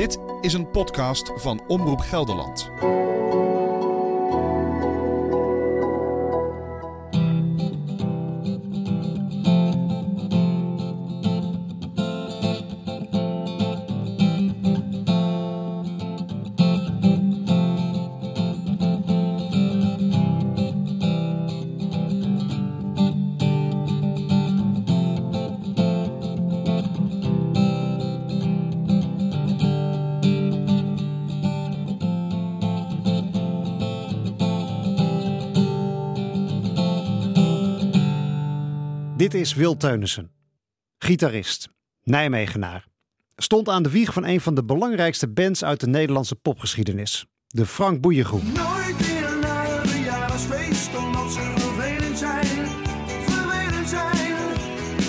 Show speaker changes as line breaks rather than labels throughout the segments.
Dit is een podcast van Omroep Gelderland.
Dit is Wil Teunissen, gitarist, Nijmegenaar. Stond aan de wieg van een van de belangrijkste bands uit de Nederlandse popgeschiedenis, de Frank Boeiengroep.
Nooit meer naar een verjaardagsfeest omdat ze vervelend zijn, vervelend zijn.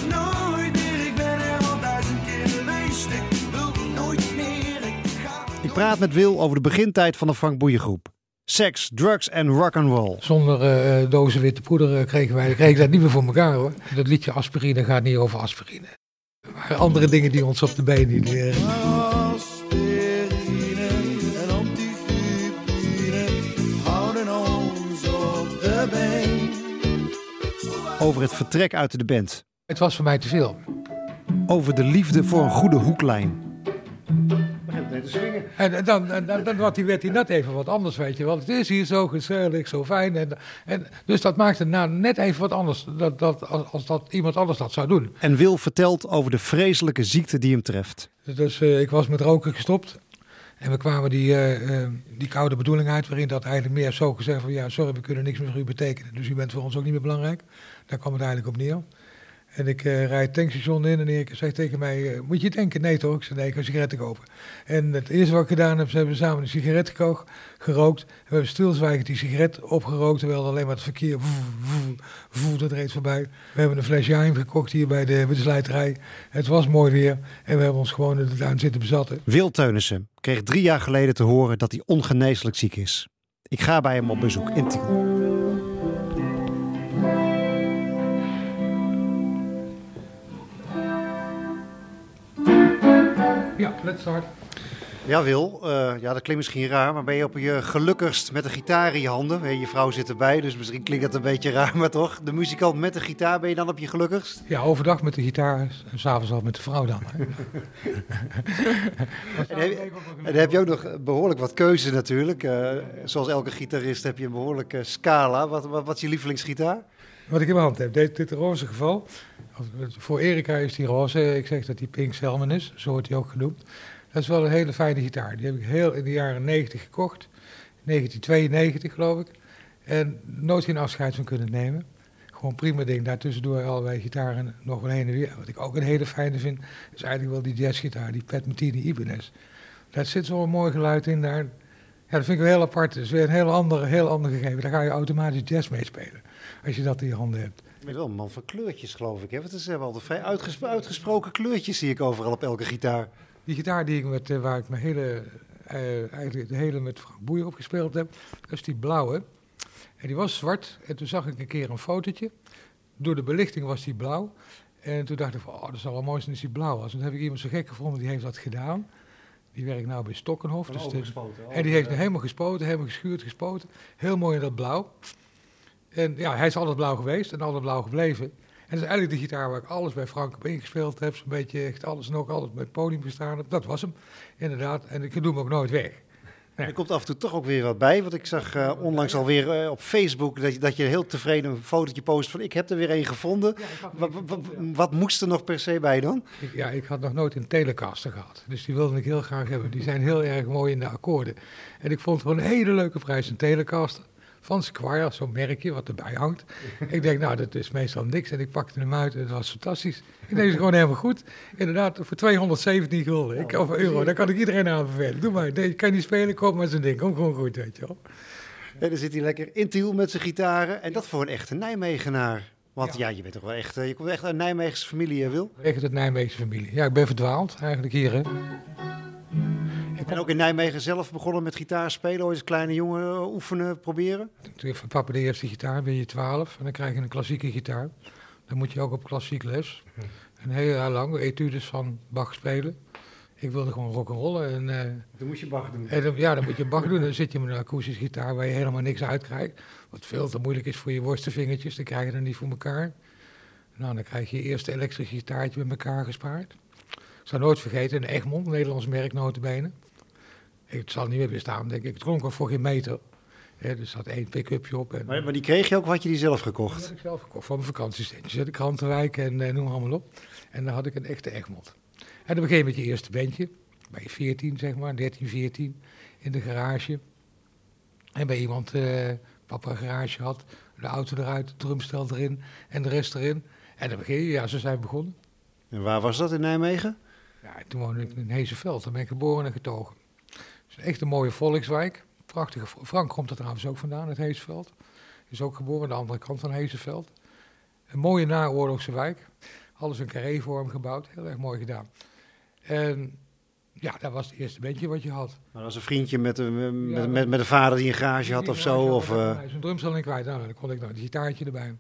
Nooit meer, ik ben er al duizend keer geweest. Ik wil nooit meer, ik ga.
Ik praat met Wil over de begintijd van de Frank Boeiengroep. Seks, drugs en rock'n'roll.
Zonder eh, dozen witte poeder eh, kregen wij kregen dat niet meer voor elkaar hoor. Dat liedje aspirine gaat niet over aspirine. Er waren andere dingen die ons op de been niet leren.
Aspirine en antifipine houden ons op de been.
Over het vertrek uit de band.
Het was voor mij te veel.
Over de liefde voor een goede hoeklijn.
En, en dan, en dan, dan werd, hij, werd hij net even wat anders, weet je wel. Het is hier zo gezellig, zo fijn. En, en, dus dat maakte nou net even wat anders dat, dat, als, als dat iemand anders dat zou doen.
En Wil vertelt over de vreselijke ziekte die hem treft.
Dus eh, ik was met roken gestopt. En we kwamen die, eh, eh, die koude bedoeling uit, waarin dat eigenlijk meer zo gezegd van ja, sorry, we kunnen niks meer voor u betekenen. Dus u bent voor ons ook niet meer belangrijk. Daar kwam het eigenlijk op neer. En ik eh rijd het tankstation in en Erik zegt tegen mij, eh, moet je denken? Nee toch? Ik zei, nee, ik ga sigaretten kopen. En het eerste wat ik gedaan heb, ze hebben samen een sigaret geko- gerookt. We hebben stilzwijgend die sigaret opgerookt, terwijl alleen maar het verkeer voe, voe, voe, dat reed voorbij. We hebben een fles Jaim gekocht hier bij de, bij slijterij. Het was mooi weer en we hebben ons gewoon in de tuin zitten bezatten.
Wil Teunissen kreeg drie jaar geleden te horen dat hij ongeneeslijk ziek is. Ik ga bij hem op bezoek in Tiel.
Ja, let's start.
Ja, Wil, eh, ja, dat klinkt misschien raar, maar ben je op je gelukkigst met een gitaar in je handen? Je vrouw zit erbij, dus misschien klinkt dat een beetje raar, maar toch? De muzikant met de gitaar, ben je dan op je gelukkigst?
Ja, overdag met de gitaar en s'avonds al met de vrouw dan. hè.
En heb, en heb je ook nog behoorlijk wat keuze natuurlijk. Eh, zoals elke gitarist heb je een behoorlijke scala. Wat, wat, wat is je lievelingsgitaar?
Wat ik in mijn hand heb, dit, dit roze geval. Voor Erika is die roze, ik zeg dat die Pink Selman is, zo wordt die ook genoemd. Dat is wel een hele fijne gitaar. Die heb ik heel in de jaren 90 gekocht. 1992 geloof ik. En nooit geen afscheid van kunnen nemen. Gewoon prima ding. Daartussendoor allerlei gitaren nog wel heen en weer. Wat ik ook een hele fijne vind, is eigenlijk wel die jazzgitaar, die Pat Metheny Ibanez. Daar zit zo'n mooi geluid in daar. Ja, dat vind ik wel heel apart. Dat is weer een heel ander, heel ander gegeven. Daar ga je automatisch jazz mee spelen. Als je dat in je handen hebt.
Bent wel een man van kleurtjes, geloof ik. Hè? Want zijn wel de vrij uitges- uitgesproken kleurtjes zie ik overal op elke gitaar.
Die gitaar die ik met, eh, waar ik mijn hele, eh, eigenlijk de hele met Frank Boeien op gespeeld heb, dat is die blauwe. En die was zwart. En toen zag ik een keer een fotootje. Door de belichting was die blauw. En toen dacht ik van, oh, dat zal wel mooi zijn als die blauw was. En toen heb ik iemand zo gek gevonden, die heeft dat gedaan. Die werkt nou bij Stokkenhof. Dus de- en die heeft hem helemaal gespoten, helemaal geschuurd, gespoten. Heel mooi in dat blauw. En ja, hij is altijd blauw geweest en altijd blauw gebleven. En dat is eigenlijk de gitaar waar ik alles bij Frank op ingespeeld heb. Zo'n beetje echt alles en ook alles het podium gestaan heb. Dat was hem, inderdaad. En ik doe hem ook nooit weg.
Er komt af en toe toch ook weer wat bij. Want ik zag eh, onlangs alweer eh, op Facebook dat je, dat je heel tevreden een fotootje post van ik heb er weer een gevonden. Wat, wat, wat moest er nog per se bij dan?
Ik, ja, ik had nog nooit een Telecaster gehad. Dus die wilde ik heel graag hebben. Die zijn heel erg mooi in de akkoorden. En ik vond het gewoon een hele leuke prijs, een Telecaster. Van Squire, zo'n merkje wat erbij hangt. ik denk, nou, dat is meestal niks. En ik pakte hem uit en dat was fantastisch. Ik denk, dat is gewoon helemaal goed. Inderdaad, voor 217 gulden. Ik, of euro, daar kan ik iedereen aan vervelen. Doe maar, nee, kan je niet spelen, koop maar zijn ding. Kom gewoon goed, weet je wel.
En dan zit hij lekker in Tiel met zijn gitaren. En dat voor een echte Nijmegenaar. Want ja, je bent toch wel echt, eh, je komt echt uit een Nijmeegse familie, hè, Wil?
Echt het Nijmeegse familie. Ja, ik ben verdwaald eigenlijk hier, hè.
En ook in Nijmegen zelf begonnen met gitaar spelen. Ooit als kleine jongen eh, oefenen, proberen.
Toen van papa de eerste gitaar, ben je 12 en dan krijg je een klassieke gitaar. Dan moet je ook op klassiek les. En heel, heel lang etudes van Bach spelen. Ik wilde gewoon rock'n'rollen. En, eh,
Dan moest je Bach doen.
en ja, dan moet je Bach doen. Dan zit je met een akoestische gitaar waar je helemaal niks uit krijgt. Wat veel te moeilijk is voor je worstenvingertjes. Dan krijg je dat niet voor elkaar. Nou, dan krijg je je eerste elektrische gitaartje met elkaar gespaard. Ik zal nooit vergeten, een Egmond, Nederlands merk notabene. Ik het zal niet meer bestaan, denk ik. Het klonk ook voor geen meter. Hè, er zat één pick-upje op. En,
Maar, maar die kreeg je ook, of had je die zelf
die
gekocht?
had ik zelf gekocht voor mijn vakantiesteentjes. hè, De krantenwijk en eh, noem maar allemaal op. En dan had ik een echte Egmond. En dan begin je met je eerste bandje. Bij 14, zeg maar, 13, 14. In de garage. En bij iemand, eh papa een garage had. De auto eruit, de drumstel erin en de rest erin. En dan begin je, ja, zo zijn begonnen.
En waar was dat in Nijmegen?
Ja, en toen woonde ik in Hezenveld. Daar ben ik geboren en getogen. Het is echt een mooie volkswijk. Prachtige. Frank komt er trouwens ook vandaan, uit Hezenveld. Is ook geboren aan de andere kant van Hezenveld. Een mooie naoorlogse wijk. Alles in carré-vorm gebouwd. Heel erg mooi gedaan. En ja, dat was het eerste bandje wat je had.
Maar dat was een vriendje met een, met,
Ja,
met, met een vader die een garage had of zo?
had,
Of, eh,
hij Zijn drumstel niet kwijt. Nou, dan kon ik nog een gitaartje erbij.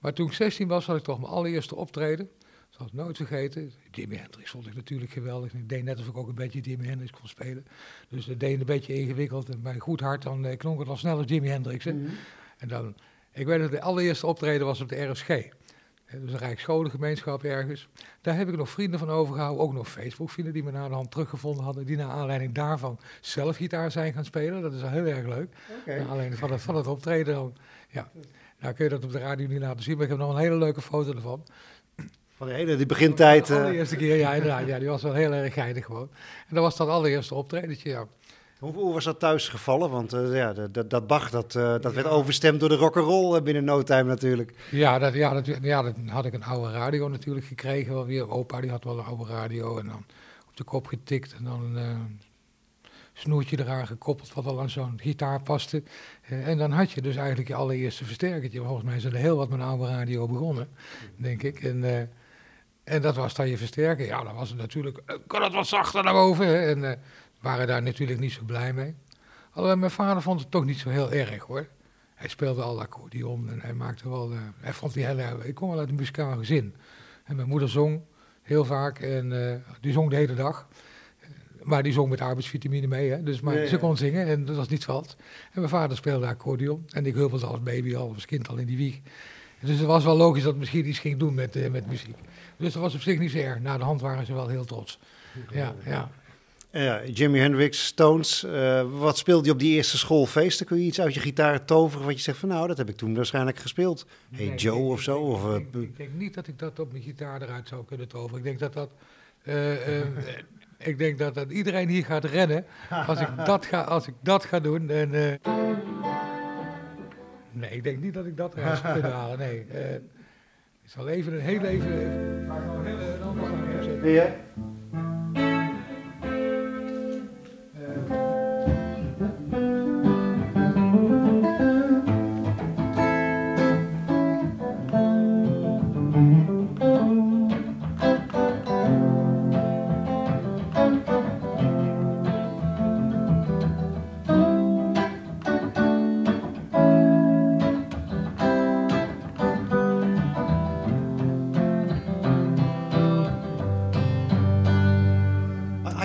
Maar toen ik 16 was, had ik toch mijn allereerste optreden. Zal ik nooit vergeten. Jimi Hendrix vond ik natuurlijk geweldig. Ik deed net alsof ik ook een beetje Jimi Hendrix kon spelen. Dus dat deed een beetje ingewikkeld. En bij goed hart dan eh, klonk het al snel als Jimi Hendrix. Hè. En dan, ik weet dat de allereerste optreden was op de RSG. Hè, Dus een Rijksscholengemeenschap ergens. Daar heb ik nog vrienden van overgehouden. Ook nog Facebook-vrienden die me na de hand teruggevonden hadden. Die naar aanleiding daarvan zelf gitaar zijn gaan spelen. Dat is wel heel erg leuk. Naar aanleiding van het, van het optreden dan. Ja. Nou kun je dat op de radio niet laten zien. Maar ik heb nog een hele leuke foto ervan.
Van de hele die begintijd.
De
eh,
allereerste keer, ja inderdaad. Ja, die was wel heel erg geinig gewoon. En dat was dat allereerste optredentje, ja.
hoe, hoe was dat thuis gevallen? Want eh, ja, dat- dat, dat Bach, dat, eh, dat werd overstemd door de rock'n'roll binnen no time natuurlijk.
Ja, dat, ja, dat, ja, dan had ik een oude radio natuurlijk gekregen. Wel weer. Opa die had wel een oude radio en dan op de kop getikt en dan een snoertje eraan gekoppeld wat al aan zo'n gitaar paste. En dan had je dus eigenlijk je allereerste versterkertje. Volgens mij zijn er heel wat met een oude radio begonnen, denk ik. En, en dat was dan je versterker. Ja, dan was het natuurlijk, eh, kan het wat zachter naar boven. En eh, waren daar natuurlijk niet zo blij mee. Alhoewel, mijn vader vond het toch niet zo heel erg hoor. Hij speelde al accordeon en hij maakte wel. eh, hij vond die heel erg. Ik kom wel uit een muzikaal gezin. En mijn moeder zong heel vaak en die zong de hele dag. Maar die zong met arbeidsvitamine mee, hè? Dus, maar ze kon zingen en dat was niet vals. En mijn vader speelde accordeon. En ik huppelde als baby al, als kind al in die wieg. Dus het was wel logisch dat misschien iets ging doen met, eh, met muziek. Dus dat was op zich niet zo erg. Na de hand waren ze wel heel trots. Ja, ja.
Ja, Jimi Hendrix, Stones. eh, wat speelde je op die eerste schoolfeesten? Kun je iets uit je gitaar toveren wat je zegt van nou, dat heb ik toen waarschijnlijk gespeeld. Hey
Nee,
Joe
ik-
of zo?
Ik,
Of, eh,
ik, denk- ik denk niet dat ik dat op mijn gitaar eruit zou kunnen toveren. Ik denk dat dat. eh, eh, ik denk dat, dat iedereen hier gaat rennen als ik dat ga, als ik dat ga doen. En, eh, nee, ik denk niet dat ik dat eruit zou kunnen halen. Nee. eh, ik zal even een heel even. even ga ik nog een hele
ja.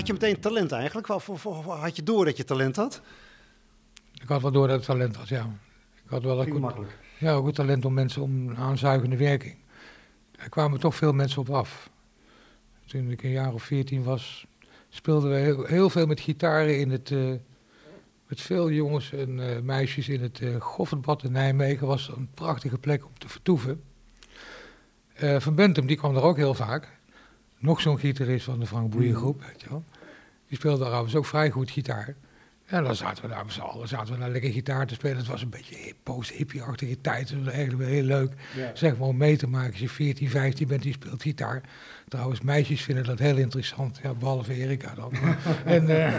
Je meteen talent eigenlijk? Had je door dat je talent had?
Ik had wel door dat het talent was, ja. Ik had wel een goed,
makkelijk.
Ja, het talent om mensen om aanzuigende werking. Er kwamen toch veel mensen op af. Toen ik een jaar of veertien was, speelden we heel, heel veel met gitaren in het. eh, met veel jongens en eh, meisjes in het eh Goffertbad in Nijmegen. was een prachtige plek om te vertoeven. Van Bentum, die kwam er ook heel vaak. Nog zo'n gitarist van de Frank Boeien groep, weet je wel. Die speelde trouwens ook vrij goed gitaar. En dan zaten we daar met z'n allen, zaten we naar lekker gitaar te spelen. Het was een beetje hip, post-hippie-achtige tijd. Het was eigenlijk wel heel leuk. Zeg maar om mee te maken als je 14, 15 bent, die speelt gitaar. Trouwens, meisjes vinden dat heel interessant. Ja, behalve Erika dan. en eh,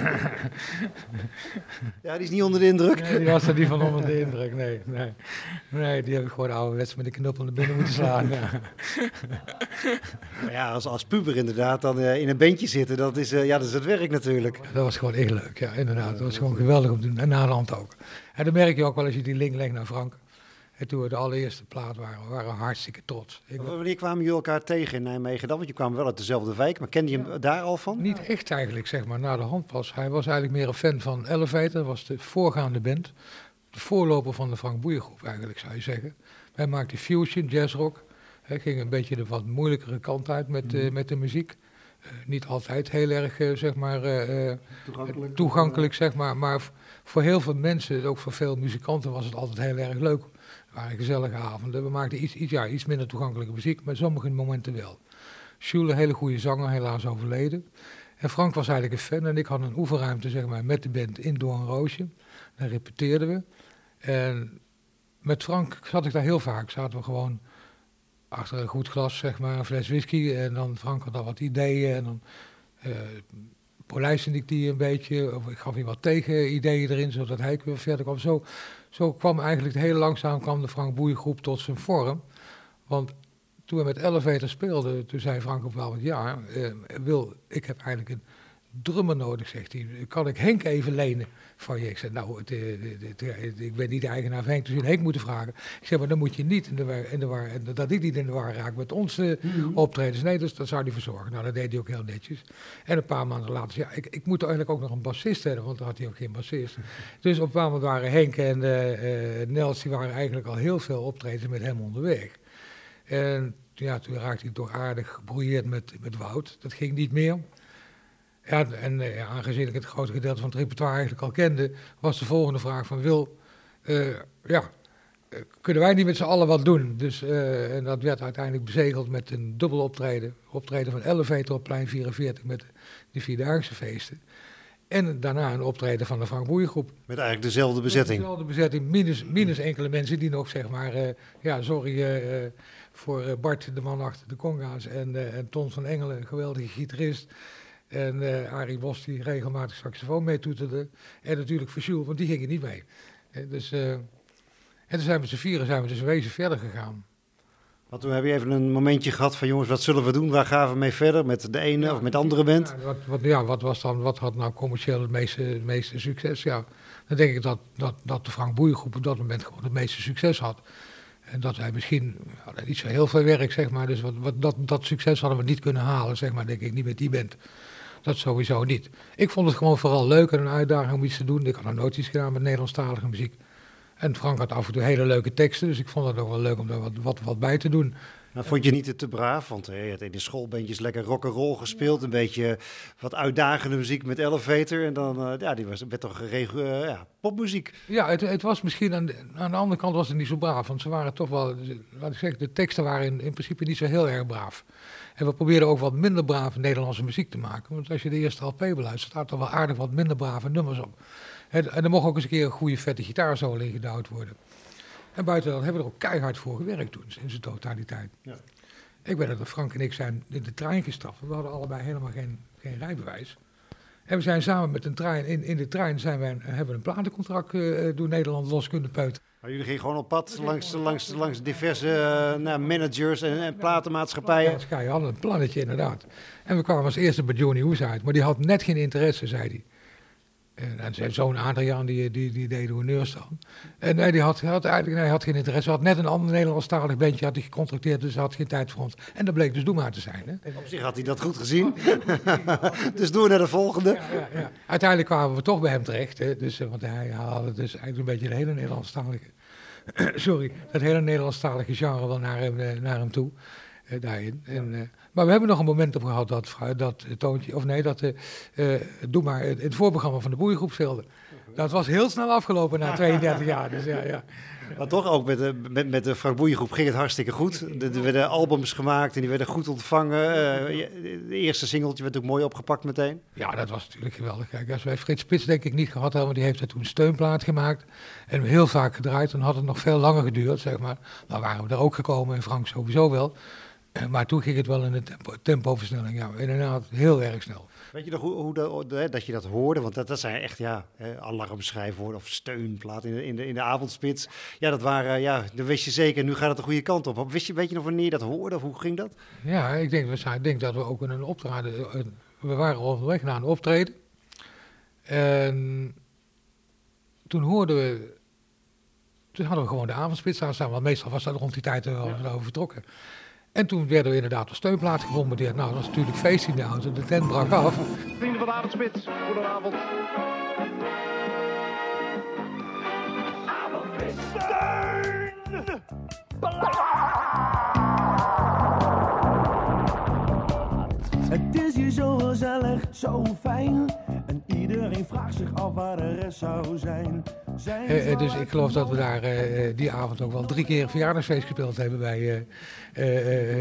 Ja, die is niet onder de indruk.
nee, die was er niet van onder de indruk. Nee, nee. nee die heb ik gewoon ouderwets met de knuppel naar binnen moeten slaan. Ja.
Maar ja, als, als puber inderdaad, dan eh, in een bandje zitten, dat is, eh, ja, dat is het werk natuurlijk.
Dat was gewoon echt leuk, ja, inderdaad. Dat was gewoon geweldig om te doen. En na de hand ook. En dan merk je ook wel als je die link legt naar Frank. En toen we de allereerste plaat waren, we waren hartstikke trots. Ik,
Wanneer kwamen jullie elkaar tegen in Nijmegen dan? Want je kwam wel uit dezelfde wijk, maar kende je hem daar al van?
Niet echt eigenlijk, zeg maar, na de hand pas. Hij was eigenlijk meer een fan van Elevator, dat was de voorgaande band. De voorloper van de Frank Boeien groep eigenlijk, zou je zeggen. Wij maakten fusion, jazzrock. Hij ging een beetje de wat moeilijkere kant uit met, eh, met de muziek. Eh, niet altijd heel erg, eh, zeg maar,
Toegankelijk.
toegankelijk, zeg maar. Maar voor heel veel mensen, ook voor veel muzikanten, was het altijd heel erg leuk. Waren gezellige avonden. We maakten iets, iets, ja, iets minder toegankelijke muziek, maar sommige momenten wel. Jules, een hele goede zanger, helaas overleden. En Frank was eigenlijk een fan en ik had een oefenruimte zeg maar, met de band in Doornroosje. Daar repeteerden we. En met Frank zat ik daar heel vaak. Zaten we gewoon achter een goed glas, zeg maar, een fles whisky. En dan Frank had al wat ideeën en dan eh polijste ik die een beetje. Of ik gaf hij wat tegenideeën erin, zodat hij weer verder kwam. Zo, zo kwam eigenlijk heel langzaam kwam de Frank Boeigroep tot zijn vorm. Want toen we met Elevator speelden, toen zei Frank op wel wat ja, eh, wil, ik heb eigenlijk een drummer nodig, zegt hij. Kan ik Henk even lenen van je? Ik zei, nou, het, eh, het, het- ik ben niet de eigenaar van Henk, dus je Henk moeten vragen. Ik zei, maar dan moet je niet in de war, in de war en dat ik niet in de war raak met onze optredens. Nee, dus dat zou hij verzorgen. Nou, dat deed hij ook heel netjes. En een paar maanden later zei ja, ik, ik moet eigenlijk ook nog een bassist hebben, want dan had hij ook geen bassist. Dus op een paar moment waren Henk en eh, eh, Nels, die waren eigenlijk al heel veel optredens met hem onderweg. En ja, toen raakte hij toch aardig gebrouilleerd met, met Wout. Dat ging niet meer. Ja, en eh, aangezien ik het grote gedeelte van het repertoire eigenlijk al kende, was de volgende vraag van Wil, eh, ja, eh, kunnen wij niet met z'n allen wat doen? Dus, en dat werd uiteindelijk bezegeld met een dubbel optreden. Optreden van Elevator op plein 44 met de Vierdaagse feesten. En daarna een optreden van de Frank Boeiengroep.
Met eigenlijk dezelfde bezetting.
Dezelfde bezetting, minus, minus enkele mensen die nog zeg maar, ja, sorry voor Bart, de man achter de conga's, en, en Ton van Engelen, een geweldige gitarist. En eh Arie Bos, die regelmatig saxofoon meetoeterde. En natuurlijk Jules, want die gingen niet mee. Eh, dus, eh, en toen zijn we z'n vieren zijn we dus wezen verder gegaan.
Want toen heb je even een momentje gehad van jongens, wat zullen we doen? Waar gaan we mee verder? Met de ene
Ja,
of met de andere band?
Ja, wat, wat, ja, wat, was dan, wat had nou commercieel het meeste, het meeste succes? Ja, dan denk ik dat, dat, dat de Frank Boeiengroep op dat moment gewoon het meeste succes had. En dat wij misschien, hadden niet zo heel veel werk, zeg maar. Dus wat, wat, dat, dat succes hadden we niet kunnen halen, zeg maar, denk ik, niet met die band. Dat sowieso niet. Ik vond het gewoon vooral leuk en een uitdaging om iets te doen. Ik had nog nooit iets gedaan met Nederlandstalige muziek. En Frank had af en toe hele leuke teksten, dus ik vond het ook wel leuk om daar wat, wat, wat bij te doen.
Nou, vond je niet te, te braaf? Want je had in de schoolbandjes lekker rock'n'roll gespeeld. Een beetje wat uitdagende muziek met Elevator. En dan, eh, ja, die was, werd toch geregeld, eh, ja, popmuziek.
Ja, het, het was misschien aan de, aan de andere kant was het niet zo braaf. Want ze waren toch wel, laat ik de teksten waren in, in principe niet zo heel erg braaf. En we probeerden ook wat minder brave Nederlandse muziek te maken. Want als je de eerste LP beluistert, staat er wel aardig wat minder brave nummers op. En, en er mocht ook eens een keer een goede vette gitaarsolo in gedouwd worden. En buiten dat hebben we er ook keihard voor gewerkt toen, in zijn totaliteit.
Ja.
Ik weet dat Frank en ik zijn in de trein gestapt. We hadden allebei helemaal geen, geen rijbewijs. En we zijn samen met een trein, in, in de trein zijn wij, hebben we een platencontract eh, door Nederland los kunnen peuteren.
Maar jullie gingen gewoon op pad langs, langs, langs diverse eh, nou, managers en, en platenmaatschappijen.
Ja, Sky hadden een plannetje inderdaad. En we kwamen als eerste bij Johnny Hoes uit, maar die had net geen interesse, zei hij. En, zijn zoon Adriaan, die, die, die deed honneur staan. En nee, die had, had eigenlijk nee, hij had geen interesse. Hij had net een ander Nederlandstalig bandje had hij gecontracteerd, dus hij had geen tijd voor ons. En dat bleek dus Doe maar te zijn. Hè?
Op zich had hij dat goed gezien. dus door naar de volgende.
Ja, ja, ja. Uiteindelijk kwamen we toch bij hem terecht. Hè? Dus, eh, want hij haalde dus eigenlijk een beetje de hele Nederlandstalige... sorry, het hele Nederlandstalige genre wel naar hem, eh, naar hem toe. eh, daarin. En, maar we hebben nog een moment op gehad dat, dat Toontje... Of nee, dat... eh, eh, doe maar, het voorprogramma van de boeiengroep speelde. Dat was heel snel afgelopen na 32 jaar. Dus ja, ja.
Maar toch ook met de, met, met de Frank Boeiengroep ging het hartstikke goed. Er er werden albums gemaakt en die werden goed ontvangen. Eh, de eerste singeltje werd ook mooi opgepakt meteen.
Ja, dat was natuurlijk geweldig. Kijk, als wij Frits Spits denk ik niet gehad hadden, want die heeft er toen steunplaat gemaakt. En heel vaak gedraaid, dan had het nog veel langer geduurd, zeg maar. Dan waren we er ook gekomen, en Frank sowieso wel. Eh, Maar toen ging het wel in een tempo, tempoversnelling, ja, inderdaad, heel erg snel.
Weet je nog hoe, hoe dat, je dat hoorde? Want dat, dat zijn echt ja, alarmschrijfwoorden of steunplaat in de, in de, in de avondspits. Ja, dat waren, ja, dan wist je zeker, nu gaat het de goede kant op. Wist je, weet je nog wanneer je dat hoorde of hoe ging dat?
Ja, ik denk, we denk dat we ook in een optreden, eh, we waren onderweg naar een optreden. En toen hoorden we toen hadden we gewoon de avondspits aanstaan, want meestal was dat rond die tijd wel ja. over vertrokken. En toen werden we inderdaad op steunplaat gebombardeerd. Nou, dat was natuurlijk feest in de auto. De tent brak af.
Vrienden van de avondspits, goedenavond.
Het is hier zo gezellig, zo fijn. En iedereen vraagt zich af waar de rest zou zijn. zijn
Uh, dus ik geloof dat we daar uh, die avond ook wel drie keer een verjaardagsfeest gespeeld hebben bij,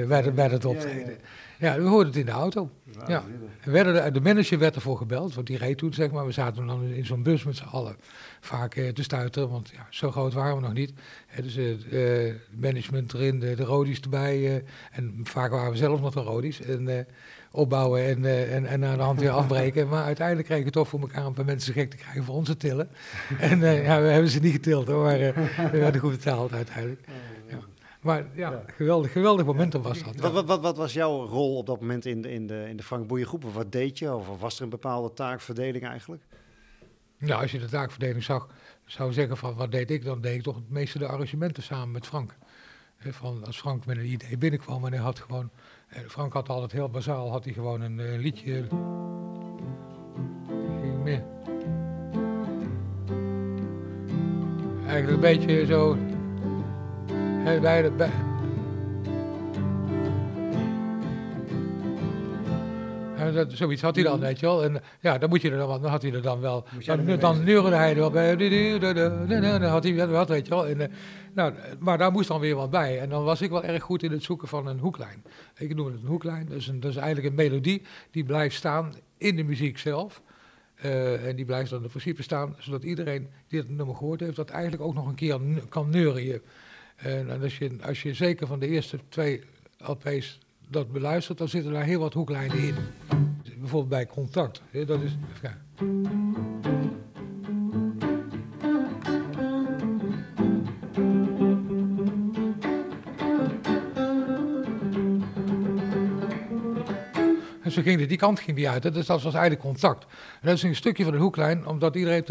bij, de, bij dat optreden. Ja, ja, we hoorden het in de auto. Ja. Werden de, manager werd ervoor gebeld, want die reed toen, zeg maar. We zaten dan in zo'n bus met z'n allen vaak te stuiteren, want ja, zo groot waren we nog niet. dus het management erin, de, de rodies erbij. en vaak waren we zelf nog de rodies. En, opbouwen en, uh, en, en aan de hand weer afbreken. Maar uiteindelijk kregen we toch voor elkaar een paar mensen gek te krijgen voor onze tillen. En uh, ja, we hebben ze niet getild hoor, maar uh, we werden goed betaald uiteindelijk. Ja. Maar ja, geweldig, geweldig momentum was dat.
Wat, wat, wat, wat, was jouw rol op dat moment in de, in de, in de Frank Boeien groep? Of wat deed je? Of was er een bepaalde taakverdeling eigenlijk?
Nou, als je de taakverdeling zag, zou ik zeggen van wat deed ik? Dan deed ik toch het meeste de arrangementen samen met Frank. Van, als Frank met een idee binnenkwam en hij had gewoon en Frank had altijd heel bazaal, had hij gewoon een, een liedje. Ging meer. Eigenlijk een beetje zo. Bij de, En dat, zoiets had hij dan, weet je wel. En ja, dan moet je er dan, dan had hij er dan wel. Dan, dan neurde hij er wel bij. Dan had hij wel wat, weet je wel. En, uh, nou, maar daar moest dan weer wat bij. En dan was ik wel erg goed in het zoeken van een hoeklijn. Ik noem het een hoeklijn. Dat is, een, dat is eigenlijk een melodie die blijft staan in de muziek zelf. Uh, en die blijft dan in principe staan, zodat iedereen die het nummer gehoord heeft, dat eigenlijk ook nog een keer kan neurien. Uh, en als je, als je zeker van de eerste twee LP's dat beluistert, dan zitten daar heel wat hoeklijnen in. Bijvoorbeeld bij contact. Dat is. Ja. En zo ging die kant ging die uit. Dus dat was eigenlijk contact. En dat is een stukje van de hoeklijn, omdat iedereen...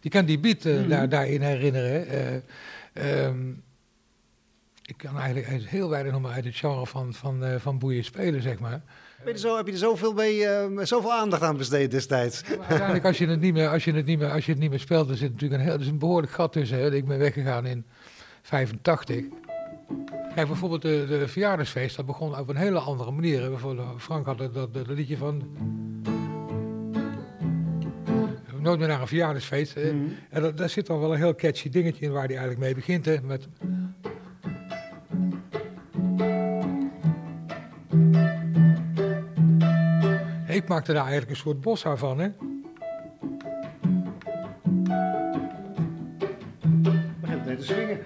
Die kan die beat uh, mm. daar, daarin herinneren. Uh, um, ik kan eigenlijk heel weinig nog maar uit het genre van, van, uh, van boeien spelen, zeg maar.
Heb je zo, heb je er zoveel, mee, uh, zoveel aandacht aan besteed destijds?
Ja, uiteindelijk, als je, het niet meer, als, je het niet meer, als je het niet meer speelt, er zit natuurlijk een, heel, er is een behoorlijk gat tussen. Hè. Ik ben weggegaan in 85. Kijk, bijvoorbeeld de, de verjaardagsfeest, dat begon op een hele andere manier. Bijvoorbeeld Frank had dat, dat, dat liedje van... Nooit meer naar een verjaardagsfeest. Mm. En dat, daar zit dan wel een heel catchy dingetje in waar hij eigenlijk mee begint. Hè, met... Ik maakte daar eigenlijk een soort bossa van, hè.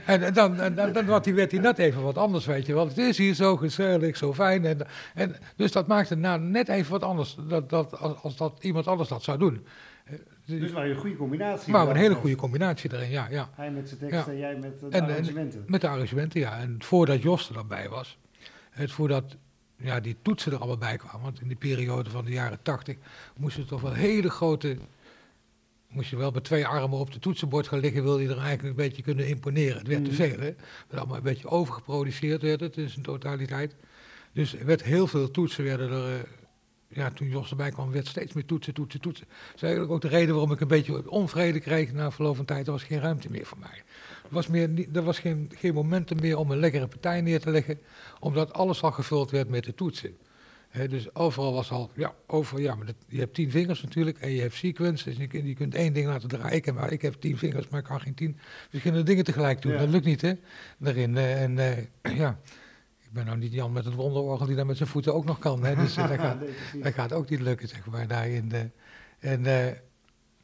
En dan, dan, dan, dan werd hij net even wat anders, weet je wel. Het is hier zo gezellig, zo fijn. En, en, dus dat maakte nou net even wat anders dat, dat, als, als dat iemand anders dat zou doen.
Dus waar je een goede combinatie.
Maar een hele goede combinatie erin, ja. ja.
Hij met zijn tekst ja. en jij met de en, arrangementen.
En, met de arrangementen, ja. En voordat Jos er dan bij was, het voordat ja, die toetsen er allemaal bij kwamen. Want in die periode van de jaren tachtig moesten toch wel hele grote. Moest je wel met twee armen op de toetsenbord gaan liggen, wilde je er eigenlijk een beetje kunnen imponeren. Het werd te mm. veel, hè? Het werd allemaal een beetje overgeproduceerd, werd het in zijn totaliteit. Dus er werd heel veel toetsen, werden er. Ja, toen Jos erbij kwam, werd steeds meer toetsen, toetsen, toetsen. Dat is eigenlijk ook de reden waarom ik een beetje onvrede kreeg na verloop van tijd. Er was geen ruimte meer voor mij was meer, er was geen, geen momentum meer om een lekkere partij neer te leggen, omdat alles al gevuld werd met de toetsen. dus overal was al, ja, overal, ja, maar dat, je hebt tien vingers natuurlijk en je hebt sequence, dus je, je kunt één ding laten draaien. Ik heb, maar ik heb tien vingers, maar ik kan geen tien verschillende dingen tegelijk doen. Dat lukt niet, hè, daarin. Uh, en uh, ja, ben nou niet Jan met het wonderorgel die daar met zijn voeten ook nog kan, hè, dus uh, dat, gaat, dat gaat ook niet lukken, zeg maar, daarin. en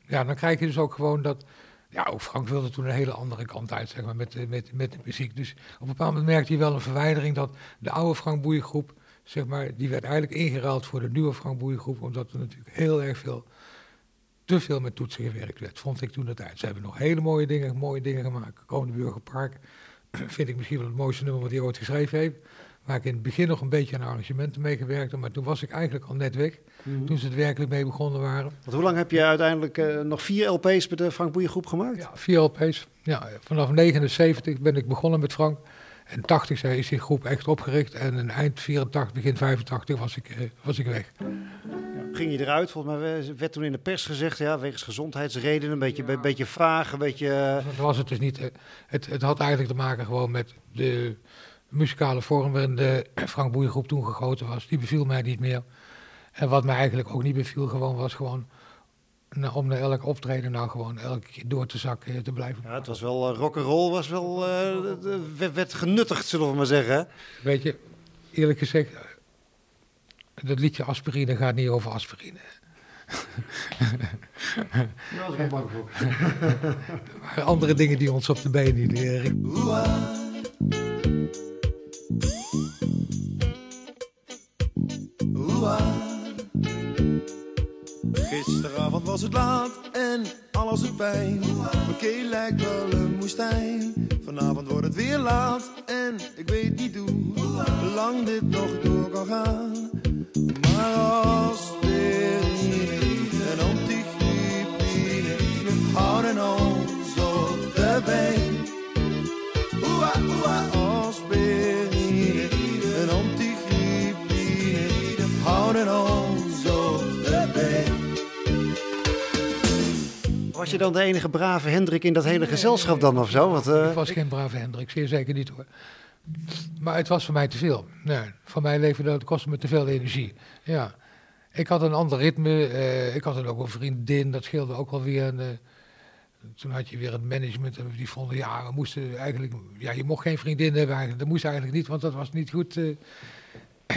ja, dan krijg je dus ook gewoon dat ja, ook Frank wilde toen een hele andere kant uit, zeg maar, met, met, met de muziek. Dus op een bepaald moment merkte hij wel een verwijdering dat de oude Frank Boeiengroep, zeg maar, die werd eigenlijk ingeruild voor de nieuwe Frank Boeiengroep, omdat er natuurlijk heel erg veel, te veel met toetsen gewerkt werd, vond ik toen de tijd. Ze hebben nog hele mooie dingen, mooie dingen gemaakt. Komende Burgerpark vind ik misschien wel het mooiste nummer wat hij ooit geschreven heeft. Waar ik in het begin nog een beetje aan arrangementen meegewerkt heb, maar toen was ik eigenlijk al net weg, toen ze er werkelijk mee begonnen waren.
Want hoe lang heb je uiteindelijk eh, nog vier LP's met de Frank Boeien groep gemaakt?
Ja, vier LP's. Ja, vanaf 79 ben ik begonnen met Frank. En 80 zei- is die groep echt opgericht. En in eind 84, begin 85 was ik, eh, was ik weg.
Ging je eruit? Volgens mij werd toen in de pers gezegd, ja, wegens gezondheidsredenen, een beetje, een beetje vragen, een beetje... eh,
Dat was het dus niet. eh. Het, het had eigenlijk te maken gewoon met de muzikale vorm waarin de Frank Boeien-groep toen gegoten was. Die beviel mij niet meer. En wat mij eigenlijk ook niet beviel, gewoon was gewoon nou, om naar elk optreden nou gewoon elke keer door te zakken te blijven.
Ja, het was wel, uh, rock'n'roll was wel, eh, de- werd, werd genuttigd, zullen we maar zeggen.
Weet je, eerlijk gezegd, eh, dat liedje aspirine gaat niet over aspirine.
Daar was ik ook bang voor.
Er waren andere dingen die ons op de been hielden.
Oeh-ah. Gisteravond was het laat en alles het pijn. Mijn keel lijkt wel een woestijn. Vanavond wordt het weer laat en ik weet niet hoe lang dit nog door kan gaan. Maar als weer en antigripine houden ons op de been. Oeh, oeh, aspirine en antigripine houden ons
Was je dan de enige brave Hendrik in dat hele gezelschap dan of zo? Want, eh,
Ik was geen brave Hendrik, zeer zeker niet hoor. Maar het was voor mij te veel. Nee, voor mij leven dat kostte me te veel energie. Ja. Ik had een ander ritme. eh, ik had dan ook een vriendin, dat scheelde ook wel weer. Eh, toen had je weer het management en die vonden, ja, we moesten eigenlijk, ja, je mocht geen vriendin hebben eigenlijk. Dat moest eigenlijk niet, want dat was niet goed. eh,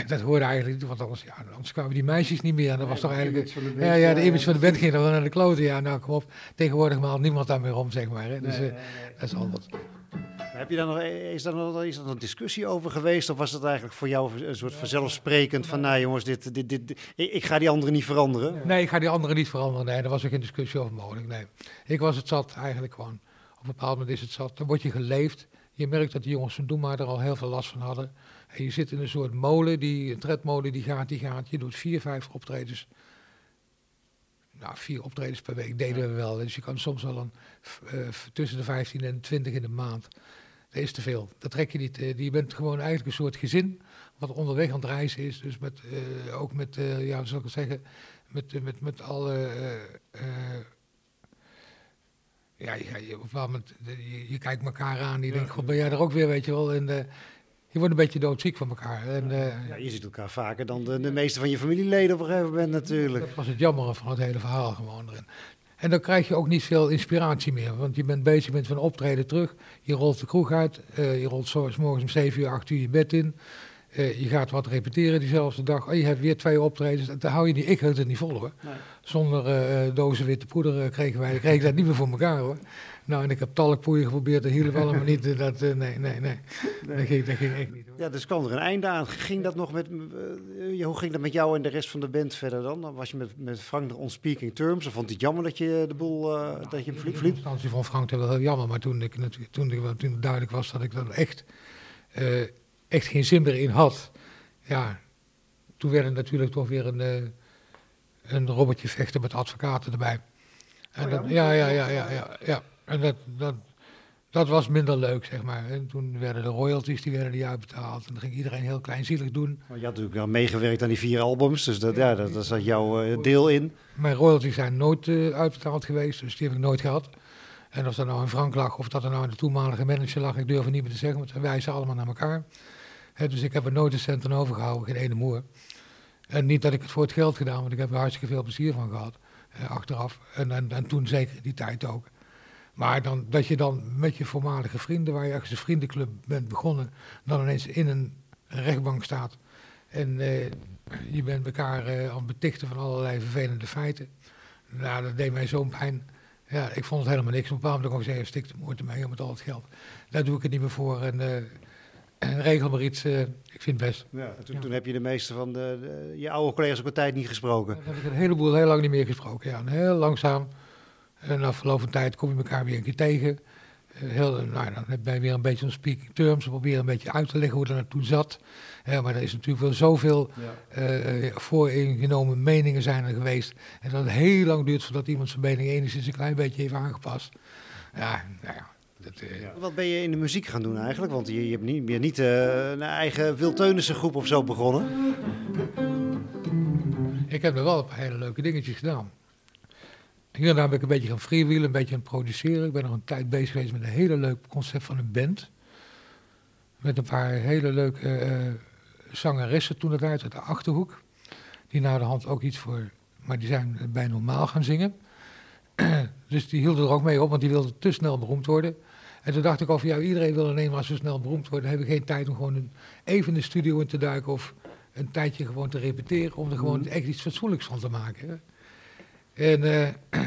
dat hoorde eigenlijk niet, want anders, ja, anders kwamen die meisjes niet meer. En dat was toch eigenlijk, ja, ja, de image van de band ging dan naar de kloten. Ja, nou kom op, tegenwoordig maalt niemand daar meer om, zeg maar. Hè. Dus eh, dat is al wat.
heb je daar nog, is daar nog is er een discussie over geweest? Of was het eigenlijk voor jou een soort vanzelfsprekend van, nou jongens, dit, dit, dit, dit- ik, ga die anderen niet veranderen?
Nee, ik ga die anderen niet veranderen. Nee, daar was ook geen discussie over mogelijk. Nee. Ik was het zat eigenlijk gewoon. Op een bepaald moment is het zat. Dan word je geleefd. Je merkt dat die jongens van Doe maar er al heel veel last van hadden. En je zit in een soort molen, die, een tredmolen die gaat, die gaat. Je doet vier, vijf optredens. Nou, vier optredens per week deden we wel. Dus je kan soms wel een, eh, tussen de 15 en 20 in de maand. Dat is te veel. Dat trek je niet. eh, je bent gewoon eigenlijk een soort gezin wat onderweg aan het reizen is. Dus met, eh, ook met, ja, hoe zal ik het zeggen, met, met, met alle... ja, je, je, op een moment, je, je kijkt elkaar aan je denkt, god, ben jij er ook weer, weet je wel. En je wordt een beetje doodziek van elkaar. En, eh,
Ja, je ziet elkaar vaker dan de, de meeste van je familieleden op een gegeven moment natuurlijk.
Dat was het jammere van het hele verhaal gewoon erin. En dan krijg je ook niet veel inspiratie meer. Want je bent bezig met van optreden terug. Je rolt de kroeg uit. eh, je rolt zo 's morgens om 7 uur, 8 uur je bed in. Eh, je gaat wat repeteren diezelfde dag. Oh, je hebt weer twee optredens. Dat hou je niet. Ik hield het niet vol hoor. Zonder eh, eh, dozen witte poeder eh, kregen wij kreeg ik dat niet meer voor elkaar hoor. Nou, en ik heb talkpoeier geprobeerd. Dat hielp allemaal niet. Dat, eh, nee, nee, nee. Dat, ging, dat ging echt niet hoor.
Ja, dus kwam er een einde aan. Ging dat nog met, hoe ging dat met jou en de rest van de band verder dan? Dan Was je met, met Frank nog on speaking terms? Of vond hij het jammer dat je de boel, eh, dat je hem
In
vliep?
eerste
vliep?
instantie vond Frank dat wel heel jammer, maar toen, ik, toen, ik- toen het duidelijk was dat ik er echt, eh, echt geen zin meer in had, ja, toen werd het natuurlijk toch weer een, eh, een robotje vechten met advocaten erbij. En dat, ja, ja, ja, ja, ja, ja. En dat, dat, dat was minder leuk, zeg maar. En toen werden de royalties, die werden niet uitbetaald. En dan ging iedereen heel kleinzielig doen.
Want je had natuurlijk wel meegewerkt aan die vier albums, dus dat, ja, dat, daar zat jouw eh, deel in.
Mijn royalties zijn nooit eh, uitbetaald geweest, dus die heb ik nooit gehad. En of dat nou in Frank lag of dat er nou in de toenmalige manager lag, ik durf het niet meer te zeggen, want we wijzen allemaal naar elkaar. Dus ik heb er nooit een cent aan overgehouden, geen ene moer. En niet dat ik het voor het geld gedaan, want ik heb er hartstikke veel plezier van gehad, eh, achteraf. En, en, en toen zeker die tijd ook. Maar dan, dat je dan met je voormalige vrienden, waar je ergens een vriendenclub bent begonnen, dan ineens in een rechtbank staat. En eh, je bent elkaar eh, aan het betichten van allerlei vervelende feiten. Nou, dat deed mij zo'n pijn. Ja, ik vond het helemaal niks. Op een bepaald moment kon ik zeggen, stik de moord ermee met al het geld. Daar doe ik het niet meer voor. En, eh, en regel maar iets, eh, ik vind het best.
Ja, toen,
Ja.
toen heb je de meeste van de, de- je oude collega's ook een tijd niet gesproken.
Dan heb ik een heleboel heel lang niet meer gesproken. Ja, en heel langzaam. En na verloop van tijd kom je elkaar weer een keer tegen. eh, heel, nou, dan ben je weer een beetje op speaking terms. We proberen een beetje uit te leggen hoe dat naartoe zat. Eh, maar er is natuurlijk wel zoveel eh, eh, vooringenomen meningen zijn er geweest. En dat het heel lang duurt voordat iemand zijn mening enigszins een klein beetje heeft aangepast. Ja, nou ja. Dat, eh,
Wat ben je in de muziek gaan doen eigenlijk? Want je, je hebt niet, je hebt niet eh, een eigen Wilteunissen groep of zo begonnen.
Ik heb er wel een paar hele leuke dingetjes gedaan. Hier en daar ben ik een beetje gaan freewheelen, een beetje aan het produceren. Ik ben nog een tijd bezig geweest met een hele leuk concept van een band. Met een paar hele leuke eh, zangeressen toen het uit, uit de Achterhoek. Die na de hand ook iets voor, maar die zijn bij normaal gaan zingen. dus die hielden er ook mee op, want die wilden te snel beroemd worden. En toen dacht ik van, ja, iedereen wil alleen maar zo snel beroemd worden. Dan hebben we geen tijd om gewoon een, even in de studio in te duiken of een tijdje gewoon te repeteren. Om er gewoon echt iets fatsoenlijks van te maken. En eh,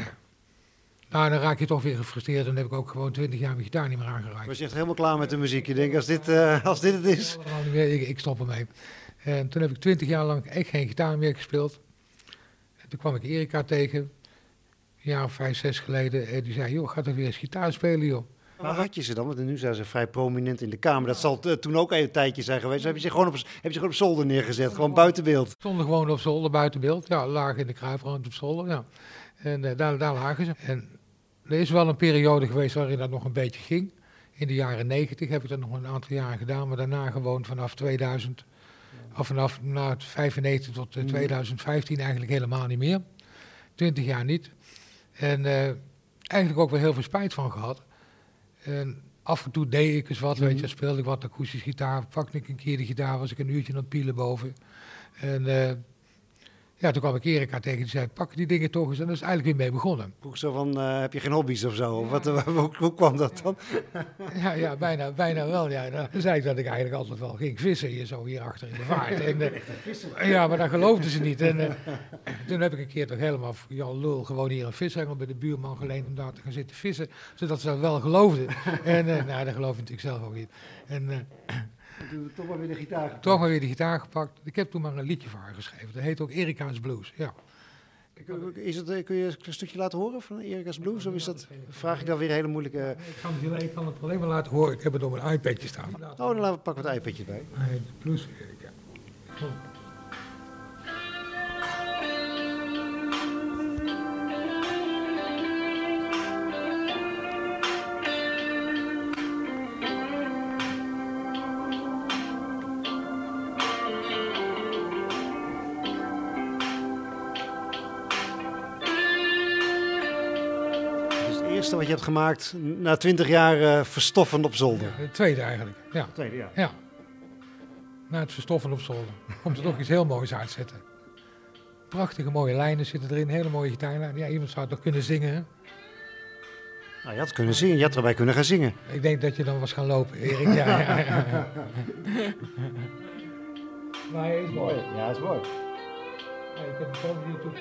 nou, dan raak je toch weer gefrustreerd. Dan heb ik ook gewoon twintig jaar mijn gitaar niet meer aangeraakt.
Was je echt helemaal klaar met de muziek? Je denkt, als dit, eh, als dit het is...
Ik, ik stop ermee. En toen heb ik twintig jaar lang echt geen gitaar meer gespeeld. En toen kwam ik Erika tegen, een jaar of vijf, zes geleden. En die zei, joh, ga toch weer eens gitaar spelen, joh.
Waar had je ze dan? Want nu zijn ze vrij prominent in de Kamer. Dat zal eh, toen ook een tijdje zijn geweest. Heb je ze gewoon op, heb je ze gewoon op zolder neergezet? Gewoon buiten beeld?
Stonden gewoon op zolder buiten beeld. Ja, lagen in de kruipruimte op zolder. Ja. En eh, daar, daar lagen ze. En er is wel een periode geweest waarin dat nog een beetje ging. In de jaren 90 heb ik dat nog een aantal jaren gedaan. Maar daarna gewoon vanaf 2000, of vanaf nou, 95 tot eh, 2015 eigenlijk helemaal niet meer. 20 jaar niet. En eigenlijk ook wel heel veel spijt van gehad. En af en toe deed ik eens wat, weet je, speelde ik wat akoestisch gitaar, pakte ik een keer de gitaar, was ik een uurtje aan het pielen boven. En eh, ja, toen kwam ik Erika tegen, die zei, pak die dingen toch eens. En dat is eigenlijk weer mee begonnen.
Vroeg zo van, eh, heb je geen hobby's of zo? Of wat, eh, hoe, hoe kwam dat dan?
Ja, ja bijna, bijna wel. Ja. Dan zei ik dat ik eigenlijk altijd wel ging vissen, hier zo hier achter in de vaart. En, eh, ja, maar dat geloofden ze niet. En toen heb ik een keer toch helemaal Jan Lul gewoon hier een vishengel bij de buurman geleend om daar te gaan zitten vissen. Zodat ze dat wel geloofden. En nou, dat geloof ik natuurlijk zelf ook niet. En
Toch maar weer de gitaar.
toch maar weer de gitaar gepakt. Ik heb toen maar een liedje voor haar geschreven. Dat heet ook Erika's Blues. Ja.
Is het, eh, kun je een stukje laten horen van Erika's Blues? Of is dat, vraag ik dan weer een hele moeilijke...
Ik kan, het, ik kan het alleen maar laten horen. Ik heb het op een iPadje staan.
Oh, dan laten we pakken we het iPadje bij.
Heet Blues Erika.
Eerste wat je hebt gemaakt na twintig jaar eh, verstoffen op zolder.
De tweede eigenlijk. Ja.
Tweede, ja.
ja. Na het verstoffen op zolder komt er toch iets heel moois uitzetten. Prachtige mooie lijnen zitten erin, hele mooie gitaarlijnen. Ja, iemand zou het nog kunnen zingen. hè?
Nou, je had kunnen zingen, je had erbij kunnen gaan zingen.
Ik denk dat je dan was gaan lopen, Erik. Ja, ja, ja, ja. Maar hij is mooi.
Ja, dat is mooi.
Ja, ik heb hem gewoon op YouTube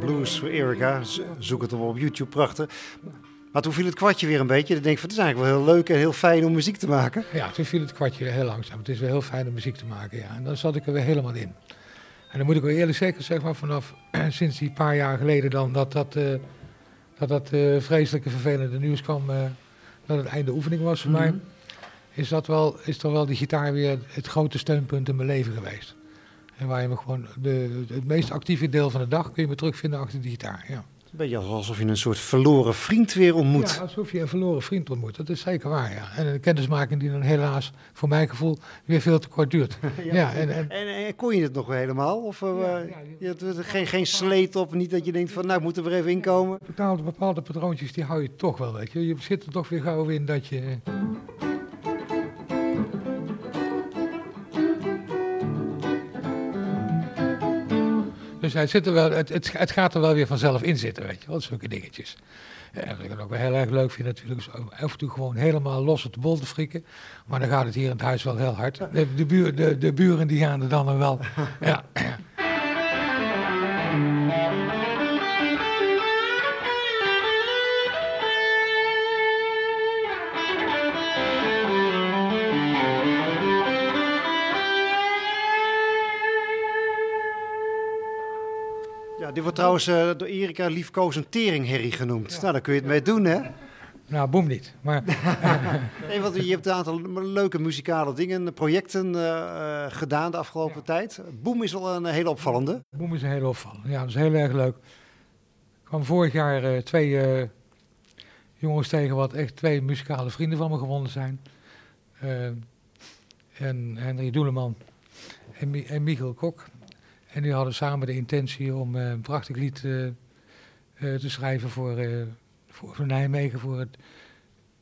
Blues voor Erika, Z- zoek het op op YouTube, prachtig. Maar toen viel het kwartje weer een beetje. Dan denk ik van, het is eigenlijk wel heel leuk en heel fijn om muziek te maken.
Ja, toen viel het kwartje heel langzaam. Het is wel heel fijn om muziek te maken, ja. En dan zat ik er weer helemaal in. En dan moet ik wel eerlijk zeggen, zeg maar, vanaf sinds die paar jaar geleden dan, dat dat, eh, dat, dat eh, vreselijke vervelende nieuws kwam, eh, dat het einde oefening was voor mij, is, dat wel, is toch wel die gitaar weer het grote steunpunt in mijn leven geweest. En waar je me gewoon, de, het meest actieve deel van de dag kun je me terugvinden achter die gitaar, ja.
Een beetje alsof je een soort verloren vriend weer ontmoet.
Ja, alsof je een verloren vriend ontmoet. Dat is zeker waar, ja. En een kennismaking die dan helaas, voor mijn gevoel, weer veel te kort duurt. ja, en, en,
En, en kon je het nog helemaal? Of eh,
Ja,
je had er geen, geen sleet op? Niet dat je denkt van, nou, ik moet er weer even inkomen?
bepaalde, bepaalde patroontjes, die hou je toch wel, weet je. Je zit er toch weer gauw in dat je... Dus het, wel, het, het, gaat er wel weer vanzelf in zitten, weet je wel, zulke dingetjes. En wat ik dan ook wel heel erg leuk vind natuurlijk, is af en toe gewoon helemaal los op de bol te frikken. Maar dan gaat het hier in het huis wel heel hard. De, de, de, de buren die gaan er dan wel. Ja.
wordt trouwens eh, door Erika liefkozend teringherrie genoemd. Nou, daar kun je het mee doen, hè?
Nou, boem niet. Maar
Nee, want je hebt een aantal leuke muzikale dingen, projecten eh, eh, gedaan de afgelopen tijd. Boom is wel een hele opvallende.
boem is een hele opvallen. Ja, dat is heel erg leuk. Ik kwam vorig jaar eh, twee eh, jongens tegen wat echt twee muzikale vrienden van me gewonnen zijn. En Henry Doeleman en, Mi- en Michiel Kok. En die hadden samen de intentie om eh, een prachtig lied eh, eh, te schrijven voor, voor, voor Nijmegen. Voor het,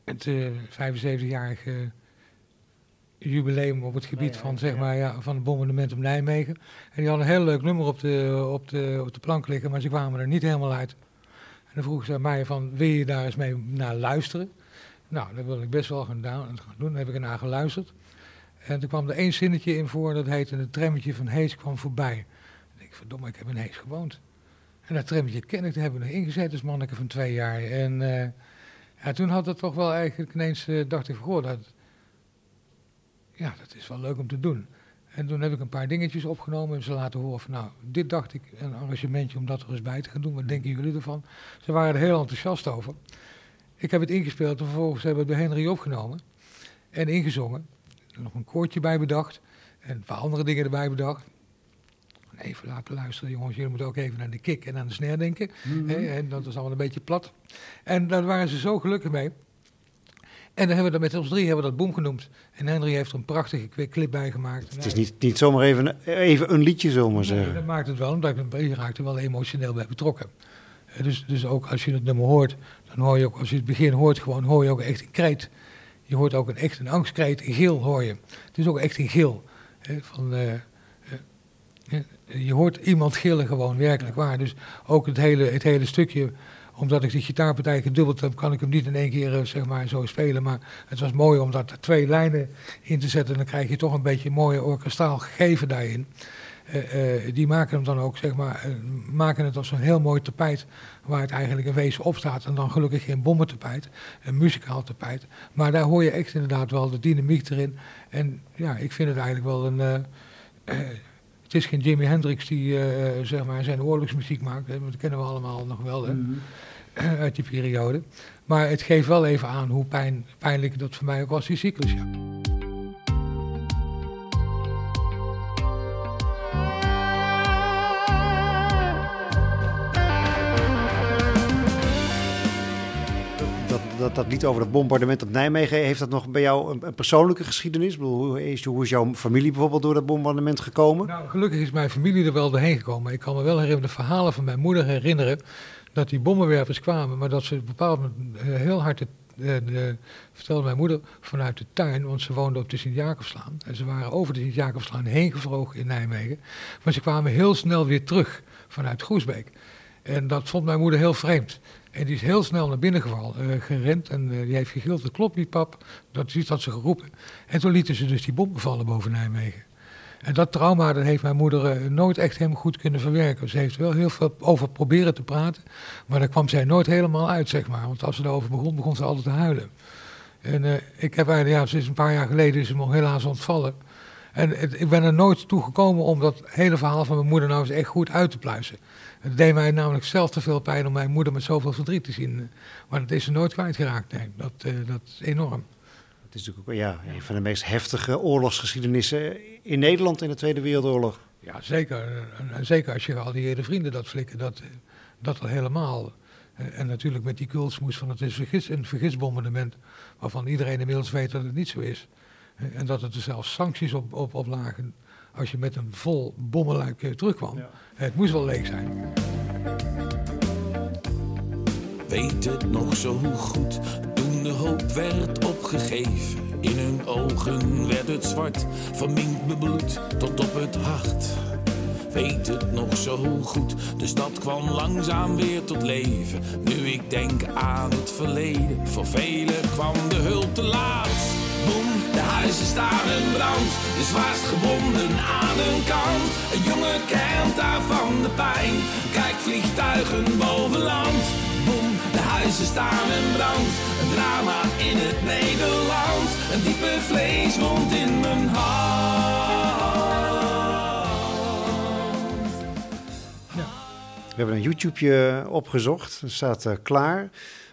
het eh, 75-jarige jubileum op het gebied van, zeg maar, ja, van het bombardement op Nijmegen. En die hadden een heel leuk nummer op de, op, de, op de plank liggen, maar ze kwamen er niet helemaal uit. En dan vroegen ze aan mij van, wil je daar eens mee naar luisteren? Nou, dat wil ik best wel gaan, doen. Dan heb ik ernaar geluisterd. En toen kwam er één zinnetje in voor, dat heette het trammetje van Hees kwam voorbij. Verdomme, ik heb in Hees gewoond. En dat trammetje ken ik, daar hebben we nog ingezet als manneke van twee jaar. En eh, ja, toen had het toch wel eigenlijk ineens, eh, dacht ik goh, dat, ja, dat is wel leuk om te doen. En toen heb ik een paar dingetjes opgenomen en ze laten horen van, nou, dit dacht ik, een arrangementje om dat er eens bij te gaan doen. Wat denken jullie ervan? Ze waren er heel enthousiast over. Ik heb het ingespeeld en vervolgens hebben we het bij Henry opgenomen en ingezongen. Nog een koortje bij bedacht en een paar andere dingen erbij bedacht. Even laten luisteren, jongens. Jullie moeten ook even naar de kick en aan de snare denken. En dat is allemaal een beetje plat. En daar waren ze zo gelukkig mee. En dan hebben we dat met ons drie hebben we dat boom genoemd. En Henry heeft er een prachtige clip bij gemaakt.
Het is niet, niet zomaar even, even een liedje, zullen we maar
Nee,
zeggen.
dat maakt het wel, omdat je raakt er wel emotioneel bij betrokken. Dus, dus ook als je het nummer hoort, dan hoor je ook, als je het begin hoort, gewoon hoor je ook echt een kreet. Je hoort ook een, echt een angstkreet, een gil hoor je. Het is ook echt een gil. hè, van, eh, je hoort iemand gillen gewoon, werkelijk waar. Dus ook het hele, het hele stukje, omdat ik die gitaarpartij gedubbeld heb, kan ik hem niet in één keer eh, zeg maar, zo spelen. Maar het was mooi om daar twee lijnen in te zetten. Dan krijg je toch een beetje een mooie orkestraal gegeven daarin. Eh, eh, die maken hem dan ook, zeg maar, maken het als een heel mooi tapijt waar het eigenlijk in wezen op staat. En dan gelukkig geen bommentapijt, een muzikaal tapijt. Maar daar hoor je echt inderdaad wel de dynamiek erin. En ja, ik vind het eigenlijk wel een... het is geen Jimi Hendrix die eh, zeg maar zijn oorlogsmuziek maakt. Hè, dat kennen we allemaal nog wel hè, uit die periode. Maar het geeft wel even aan hoe pijn, pijnlijk dat voor mij ook was, die cyclus. Ja.
Dat, dat, lied over het bombardement op Nijmegen, heeft dat nog bij jou een, persoonlijke geschiedenis? Bedoel, hoe, is, hoe is jouw familie bijvoorbeeld door dat bombardement gekomen?
Nou, gelukkig is mijn familie er wel doorheen gekomen. Ik kan me wel herinneren, de verhalen van mijn moeder herinneren dat die bommenwerpers kwamen, maar dat ze op een bepaald moment eh, heel hard, eh, de, vertelde mijn moeder, vanuit de tuin, want ze woonde op de Sint-Jacobslaan. En ze waren over de Sint-Jacobslaan heen gevlogen in Nijmegen. Maar ze kwamen heel snel weer terug vanuit Groesbeek. En dat vond mijn moeder heel vreemd. En die is heel snel naar binnen eh, gerend en eh, die heeft gegild, dat klopt niet pap, dat is iets had ze geroepen. En toen lieten ze dus die bommen vallen boven Nijmegen. En dat trauma dat heeft mijn moeder eh, nooit echt helemaal goed kunnen verwerken. Ze heeft wel heel veel over proberen te praten, maar daar kwam zij nooit helemaal uit, zeg maar. Want als ze erover begon, begon ze altijd te huilen. En ik heb eigenlijk, ja, sinds een paar jaar geleden is ze me helaas ontvallen. En ik ben er nooit toe gekomen om dat hele verhaal van mijn moeder nou eens echt goed uit te pluizen. Het deed mij namelijk zelf te veel pijn om mijn moeder met zoveel verdriet te zien. Maar dat is ze nooit kwijtgeraakt, nee. Dat, eh, dat is enorm.
Het is natuurlijk ook ja, een van de meest heftige oorlogsgeschiedenissen in Nederland in de Tweede Wereldoorlog.
Ja, zeker. En, zeker als je geallieerde vrienden dat flikken, dat, eh, dat al helemaal. Eh, En natuurlijk met die kulsmoes van het is vergis, een vergisbombardement, waarvan iedereen inmiddels weet dat het niet zo is. En dat er zelfs sancties op, op, op lagen als je met een vol bommenluik eh, terugkwam.
Ja.
Het moest wel leeg zijn.
weet het nog zo goed. Toen de hoop werd opgegeven, in hun ogen werd het zwart, verminkt bebloed tot op het hart. Weet het nog zo goed, de stad kwam langzaam weer tot leven. Nu ik denk aan het verleden, voor velen kwam de hulp te laat. Boem, de huizen staan in brand, de zwaarst gebonden aan hun kant. Een jongen kent daarvan de pijn, kijk vliegtuigen boven land. Boem, de huizen staan in brand, een drama in het Nederland. Een diepe vleeswond in mijn hart.
hebben een YouTubeje opgezocht. Het staat eh, klaar.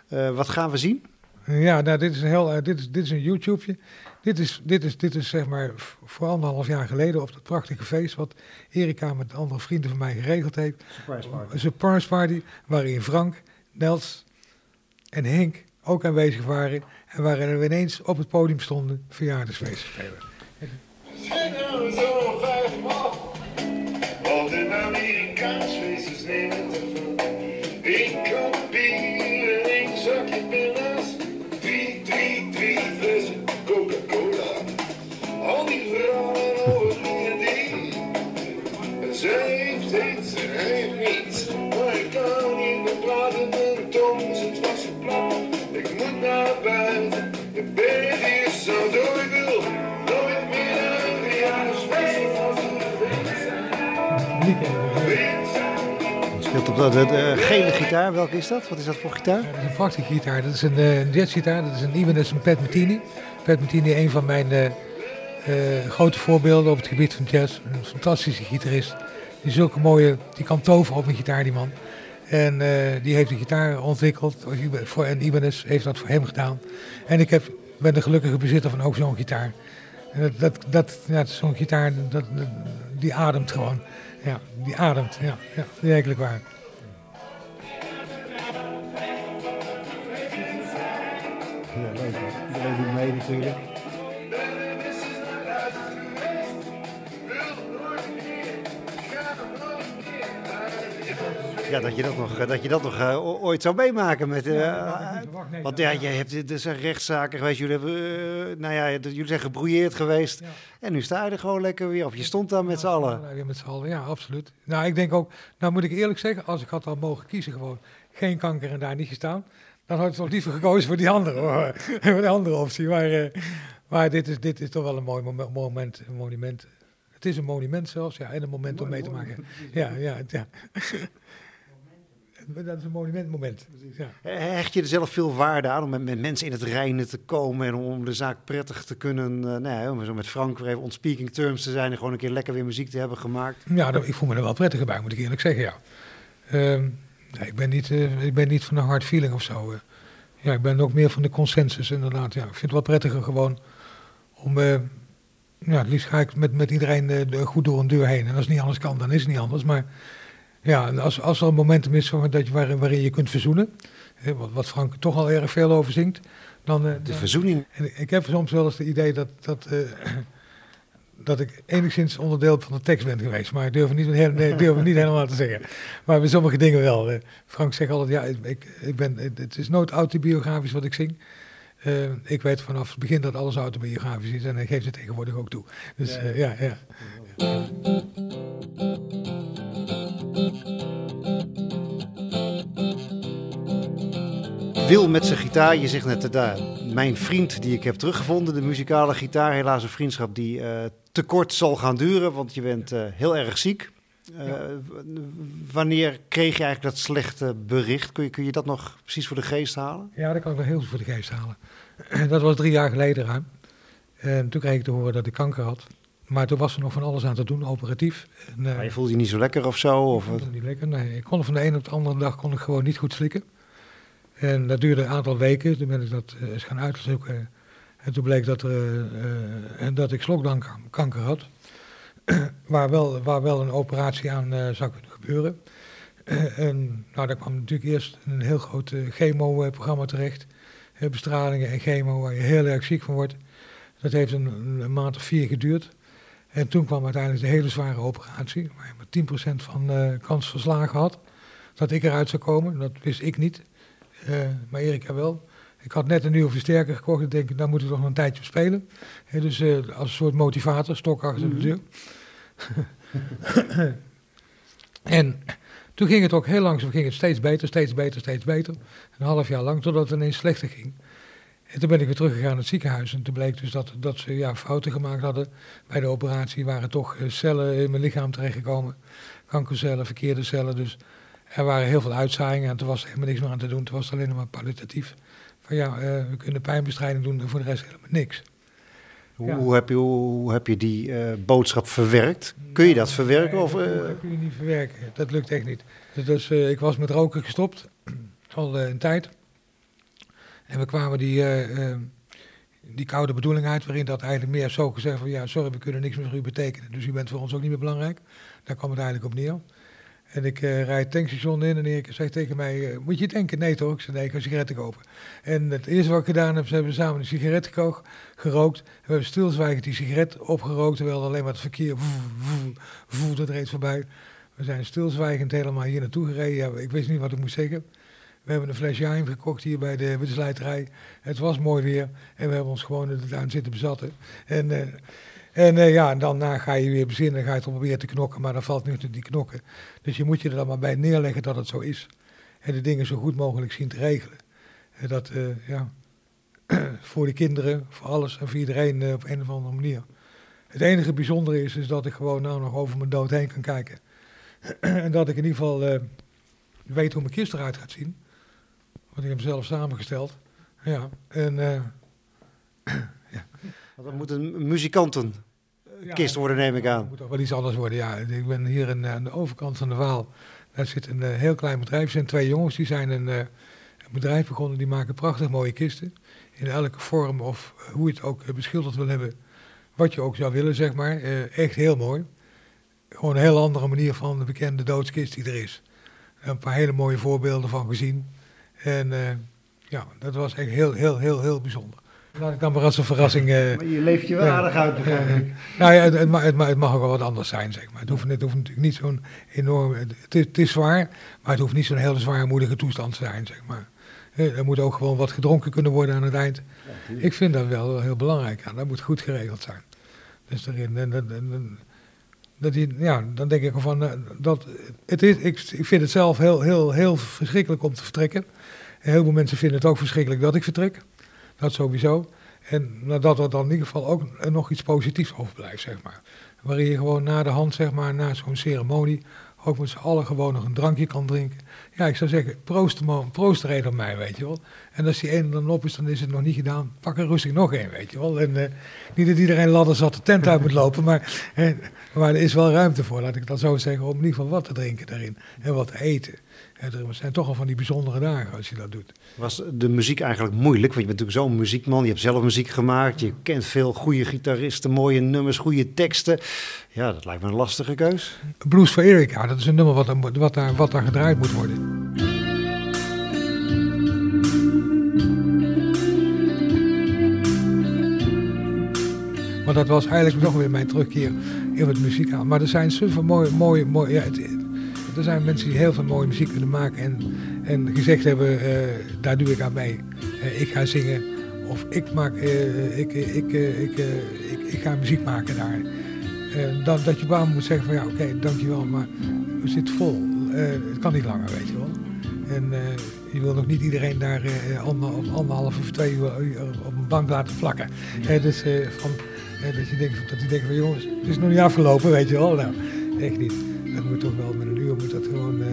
Eh, wat gaan we zien?
Ja, nou, dit is een heel, eh, dit is, dit is een YouTubeje. Dit is, dit is, dit is zeg maar voor anderhalf jaar geleden op dat prachtige feest wat Erika met andere vrienden van mij geregeld heeft. Een surprise party waarin Frank, Nels en Henk ook aanwezig waren. En waarin we ineens op het podium stonden verjaardagsfeest spelen.
Speelt op de, de, de gele gitaar. Welke is dat? Wat is dat voor gitaar?
Dat is een prachtige gitaar. Dat is een eh, jazzgitaar. Dat is een Ibanez een Pat Metheny. Pat Metheny, een van mijn eh, eh, grote voorbeelden op het gebied van jazz. Een fantastische gitarist. Die zulke mooie, die kan toveren op een gitaar, die man. En eh, die heeft de gitaar ontwikkeld. En Ibanez heeft dat voor hem gedaan. En ik heb, ben de gelukkige bezitter van ook zo'n gitaar. Dat, dat, dat, zo'n gitaar, dat, dat- die ademt gewoon. Ja, die ademt. Ja, ja werkelijk waar.
Ja, leuk. Iedereen doet mee natuurlijk. Ja, dat je dat nog, dat je dat nog eh, ooit zou meemaken met... eh, want ja, je hebt, er zijn rechtszaken geweest. Jullie, hebben, eh, nou ja, jullie zijn gebrouilleerd geweest.
Ja.
En nu sta je er gewoon lekker weer op. Je stond daar met z'n allen.
Weer met z'n allen, ja, absoluut. Nou, ik denk ook, nou moet ik eerlijk zeggen, als ik had al mogen kiezen gewoon geen kanker en daar niet gestaan, dan had ik toch liever gekozen voor die andere, hoor. voor die andere optie. Maar, eh, maar dit, is, dit is toch wel een mooi momen- moment, een monument. Het is een monument zelfs, ja, en een moment om mee te maken. Ja, ja, ja. Dat is een monumentmoment. Ja.
Hecht je er zelf veel waarde aan om met, met mensen in het reinen te komen en om de zaak prettig te kunnen, eh, nou ja, om zo met Frank weer even on speaking terms te zijn en gewoon een keer lekker weer muziek te hebben gemaakt?
Ja, dat- ik voel me er wel prettiger bij, moet ik eerlijk zeggen, ja. Ehm, nee, ik, ben niet, eh, ik ben niet van de hard feeling of zo. eh. ja, ik ben ook meer van de consensus, inderdaad. Ja. Ik vind het wel prettiger gewoon om... eh, ja, het liefst ga ik met, met iedereen de- goed door een deur heen. En als het niet anders kan, dan is het niet anders. Maar ja, als, als er een momentum is dat je, waarin, waarin je kunt verzoenen... hè, wat, wat Frank toch al erg veel over zingt... Dan, eh,
De verzoening.
en ik heb soms wel eens het idee dat, dat, eh, dat ik enigszins onderdeel van de tekst ben geweest. Maar ik durf het niet, heel- nee, ik durf het niet helemaal te zeggen. Maar bij sommige dingen wel. Eh, Frank zegt altijd, ja, ik- ik, ben, het is nooit autobiografisch wat ik zing. Ik weet vanaf het begin dat alles autobiografisch is en hij geeft het tegenwoordig ook toe. Dus ja, ja.
Wil met zijn gitaar, je zegt net, eh, daar, mijn vriend die ik heb teruggevonden, de muzikale gitaar. Helaas een vriendschap die eh, te kort zal gaan duren, want je bent eh, heel erg ziek. Wanneer kreeg je eigenlijk dat slechte bericht? Kun je, kun je dat nog precies voor de geest halen?
Ja, dat kan ik wel heel goed voor de geest halen. Dat was drie jaar geleden ruim. En toen kreeg ik te horen dat ik kanker had. Maar toen was er nog van alles aan te doen, operatief. En, eh,
Maar je voelde je niet zo lekker of zo? Of,
het niet lekker. Nee, ik kon van de ene op de andere dag kon ik gewoon niet goed slikken. En dat duurde een aantal weken. Toen ben ik dat eh, eens gaan uitzoeken. En toen bleek dat, er, eh, en dat ik slokdarmkanker had. waar, wel, waar wel een operatie aan zou kunnen gebeuren. En nou, daar kwam natuurlijk eerst een heel groot chemo-programma terecht. Bestralingen en chemo, waar je heel erg ziek van wordt. Dat heeft een, een maand of vier geduurd. En toen kwam uiteindelijk de hele zware operatie, waar je maar 10% van eh kans verslagen had. Dat ik eruit zou komen, dat wist ik niet. Eh, maar Erika wel. Ik had net een nieuwe versterker gekocht. Ik denk, daar moet ik nog een tijdje spelen. Dus eh, als een soort motivator, stok achter de deur. en toen ging het ook heel langzaam, ging het steeds beter, steeds beter, steeds beter. Een half jaar lang, totdat het ineens slechter ging. En toen ben ik weer teruggegaan naar het ziekenhuis. En toen bleek dus dat, dat ze ja, fouten gemaakt hadden. Bij de operatie waren toch eh, cellen in mijn lichaam terechtgekomen. Kankercellen, verkeerde cellen. Dus er waren heel veel uitzaaiingen. En toen was er helemaal niks meer aan te doen. Toen was het alleen nog maar palliatief. Van ja, eh, we kunnen pijnbestrijding doen en voor de rest helemaal niks.
Hoe,
Ja.
hoe heb, je, hoe heb je die eh, boodschap verwerkt? Kun je dat verwerken?
Nee,
Of,
dat, dat kun je niet verwerken. Dat lukt echt niet. Dus eh, ik was met roken gestopt, al een tijd. En we kwamen die, eh, eh, die koude bedoeling uit, waarin dat eigenlijk meer zo gezegd van, ja, sorry, we kunnen niks meer voor u betekenen. Dus u bent voor ons ook niet meer belangrijk. Daar kwam het eigenlijk op neer. En ik eh rijd het tankstation in en Erik zegt tegen mij, eh, moet je denken? Nee toch? Ik zei, nee, ik ga sigaretten kopen. En het eerste wat ik gedaan heb, ze hebben samen een sigaret gerookt. En we hebben stilzwijgend die sigaret opgerookt, terwijl alleen maar het verkeer voe, voe, voe, dat reed voorbij. We zijn stilzwijgend helemaal hier naartoe gereden. Ja, ik wist niet wat ik moest zeggen. We hebben een fles wijn gekocht hier bij de, bij de slijterij. Het was mooi weer en we hebben ons gewoon in de tuin zitten bezatten. En, eh, en eh, ja, en daarna ga je weer bezinnen en ga je proberen te knokken, maar dan valt nu natuurlijk die knokken. Dus je moet je er dan maar bij neerleggen dat het zo is. En de dingen zo goed mogelijk zien te regelen. En dat, eh, ja, voor de kinderen, voor alles en voor iedereen op een of andere manier. Het enige bijzondere is, is dat ik gewoon nou nog over mijn dood heen kan kijken. en dat ik in ieder geval weet hoe mijn kist eruit gaat zien. Want ik heb hem zelf samengesteld. Ja, en...
Want dan moet een muzikantenkist
Ja,
worden, neem ik
Het
aan.
moet toch wel iets anders worden, ja. Ik ben hier in, eh, aan de overkant van de Waal. Daar zit een eh, heel klein bedrijf. Er zijn twee jongens, die zijn een, een bedrijf begonnen. Die maken prachtig mooie kisten. In elke vorm of hoe je het ook beschilderd wil hebben. Wat je ook zou willen, zeg maar. Echt heel mooi. Gewoon een heel andere manier van de bekende doodskist die er is. Een paar hele mooie voorbeelden van gezien. En eh, ja, dat was echt heel, heel, heel, heel bijzonder. Laat ik dan maar als een verrassing... eh,
Maar je leeft je wel
Ja.
aardig uit, begrijp ik.
nou ja, het, het, mag, het, mag, het mag ook wel wat anders zijn, zeg maar. Het hoeft, het hoeft natuurlijk niet zo'n enorm... Het is, zwaar, maar het hoeft niet zo'n hele zwaarmoedige toestand te zijn, zeg maar. Eh, Er moet ook gewoon wat gedronken kunnen worden aan het eind. Ik vind dat wel heel belangrijk. Ja, dat moet goed geregeld zijn. Dus en, en- en- dat die, ja, dan denk ik van, eh, dat, het is, ik, ik vind het zelf heel, heel, heel verschrikkelijk om te vertrekken. En heel veel mensen vinden het ook verschrikkelijk dat ik vertrek. Dat sowieso. En nadat er dan in ieder geval ook nog iets positiefs overblijft, zeg maar. Waarin je gewoon na de hand, zeg maar, na zo'n ceremonie, ook met z'n allen gewoon nog een drankje kan drinken. Ja, ik zou zeggen, proost, proost er op mij, weet je wel. En als die ene dan op is, dan is het nog niet gedaan. Pak er rustig nog één, weet je wel. En eh, niet dat iedereen ladder zat de tent uit moet lopen, maar, eh, maar er is wel ruimte voor, laat ik dan zo zeggen, om in ieder geval wat te drinken daarin. En wat te eten. Er zijn toch al van die bijzondere dagen als je dat doet.
Was de muziek eigenlijk moeilijk? Want je bent natuurlijk zo'n muziekman. Je hebt zelf muziek gemaakt. Je kent veel goede gitaristen, mooie nummers, goede teksten. Ja, dat lijkt me een lastige keus.
Blues for Erika, dat is een nummer wat, er wat, daar, wat daar gedraaid moet worden. Maar dat was eigenlijk nog weer mijn terugkeer in het muziek aan. Maar er zijn zoveel mooie, mooie, mooie ja, het- er zijn mensen die heel veel mooie muziek kunnen maken en, en gezegd hebben, eh, daar doe ik aan mee. Eh, ik ga zingen of ik, maak, eh, ik, ik, ik, ik, ga muziek maken daar. Dan, dat je baan moet zeggen van ja, oké, dankjewel, maar we zitten vol. Het kan niet langer, weet je wel. En je wil nog niet iedereen daar ander, op anderhalf of twee uur op een bank laten vlakken. Dus van, dat je denkt, dat die denken van jongens, het is nog niet afgelopen, weet je wel. Nou, echt niet. Dat moet toch wel met een uur moet dat gewoon. eh,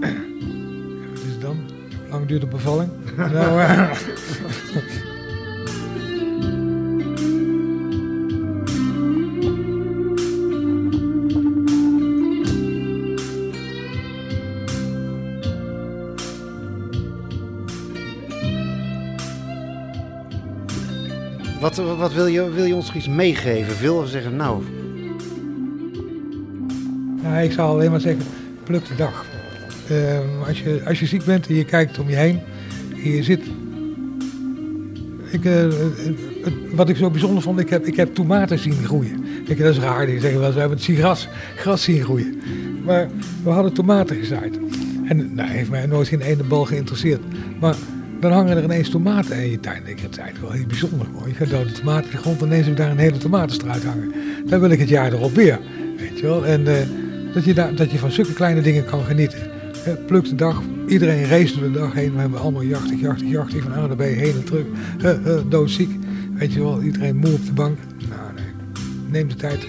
wat is het dan? Hoe lang duurt de bevalling? nou, eh,
Wat, wat wil, je, wil je ons iets meegeven? Wil je zeggen, nou,
Nou, ik zou alleen maar zeggen, pluk de dag. Ehm, als, je, als je ziek bent en je kijkt om je heen, en je zit... Ik, eh, het- wat ik zo bijzonder vond, ik heb, ik heb tomaten zien groeien. Dat is raar, die zeggen wel, we hebben het gras, gras zien groeien. Maar we hadden tomaten gezaaid. En nou, heeft mij nooit geen ene bal geïnteresseerd. Maar dan hangen er ineens tomaten in je tuin. Ik, het is eigenlijk wel heel bijzonder. Hoor. Je gaat door de tomaten in de grond en ineens heb daar een hele tomatenstruik hangen. Dan wil ik het jaar erop weer. Weet je wel? En eh, dat, je dat je van zulke kleine dingen kan genieten. Pluk de dag, iedereen race door de dag heen. We hebben allemaal jachtig, jachtig, jachtig van A naar B, heen en terug. Doodziek. Weet je wel, iedereen moe op de bank. Nou nee, neem de tijd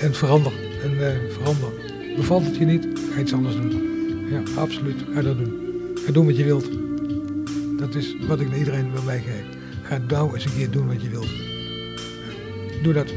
en verander. En eh, verander. Bevalt het je niet, ga iets anders doen. Ja, absoluut. Ga dat doen. Ga doen wat je wilt. Dat is wat ik naar iedereen wil meegeven. Ga nou eens een keer doen wat je wilt. Doe dat.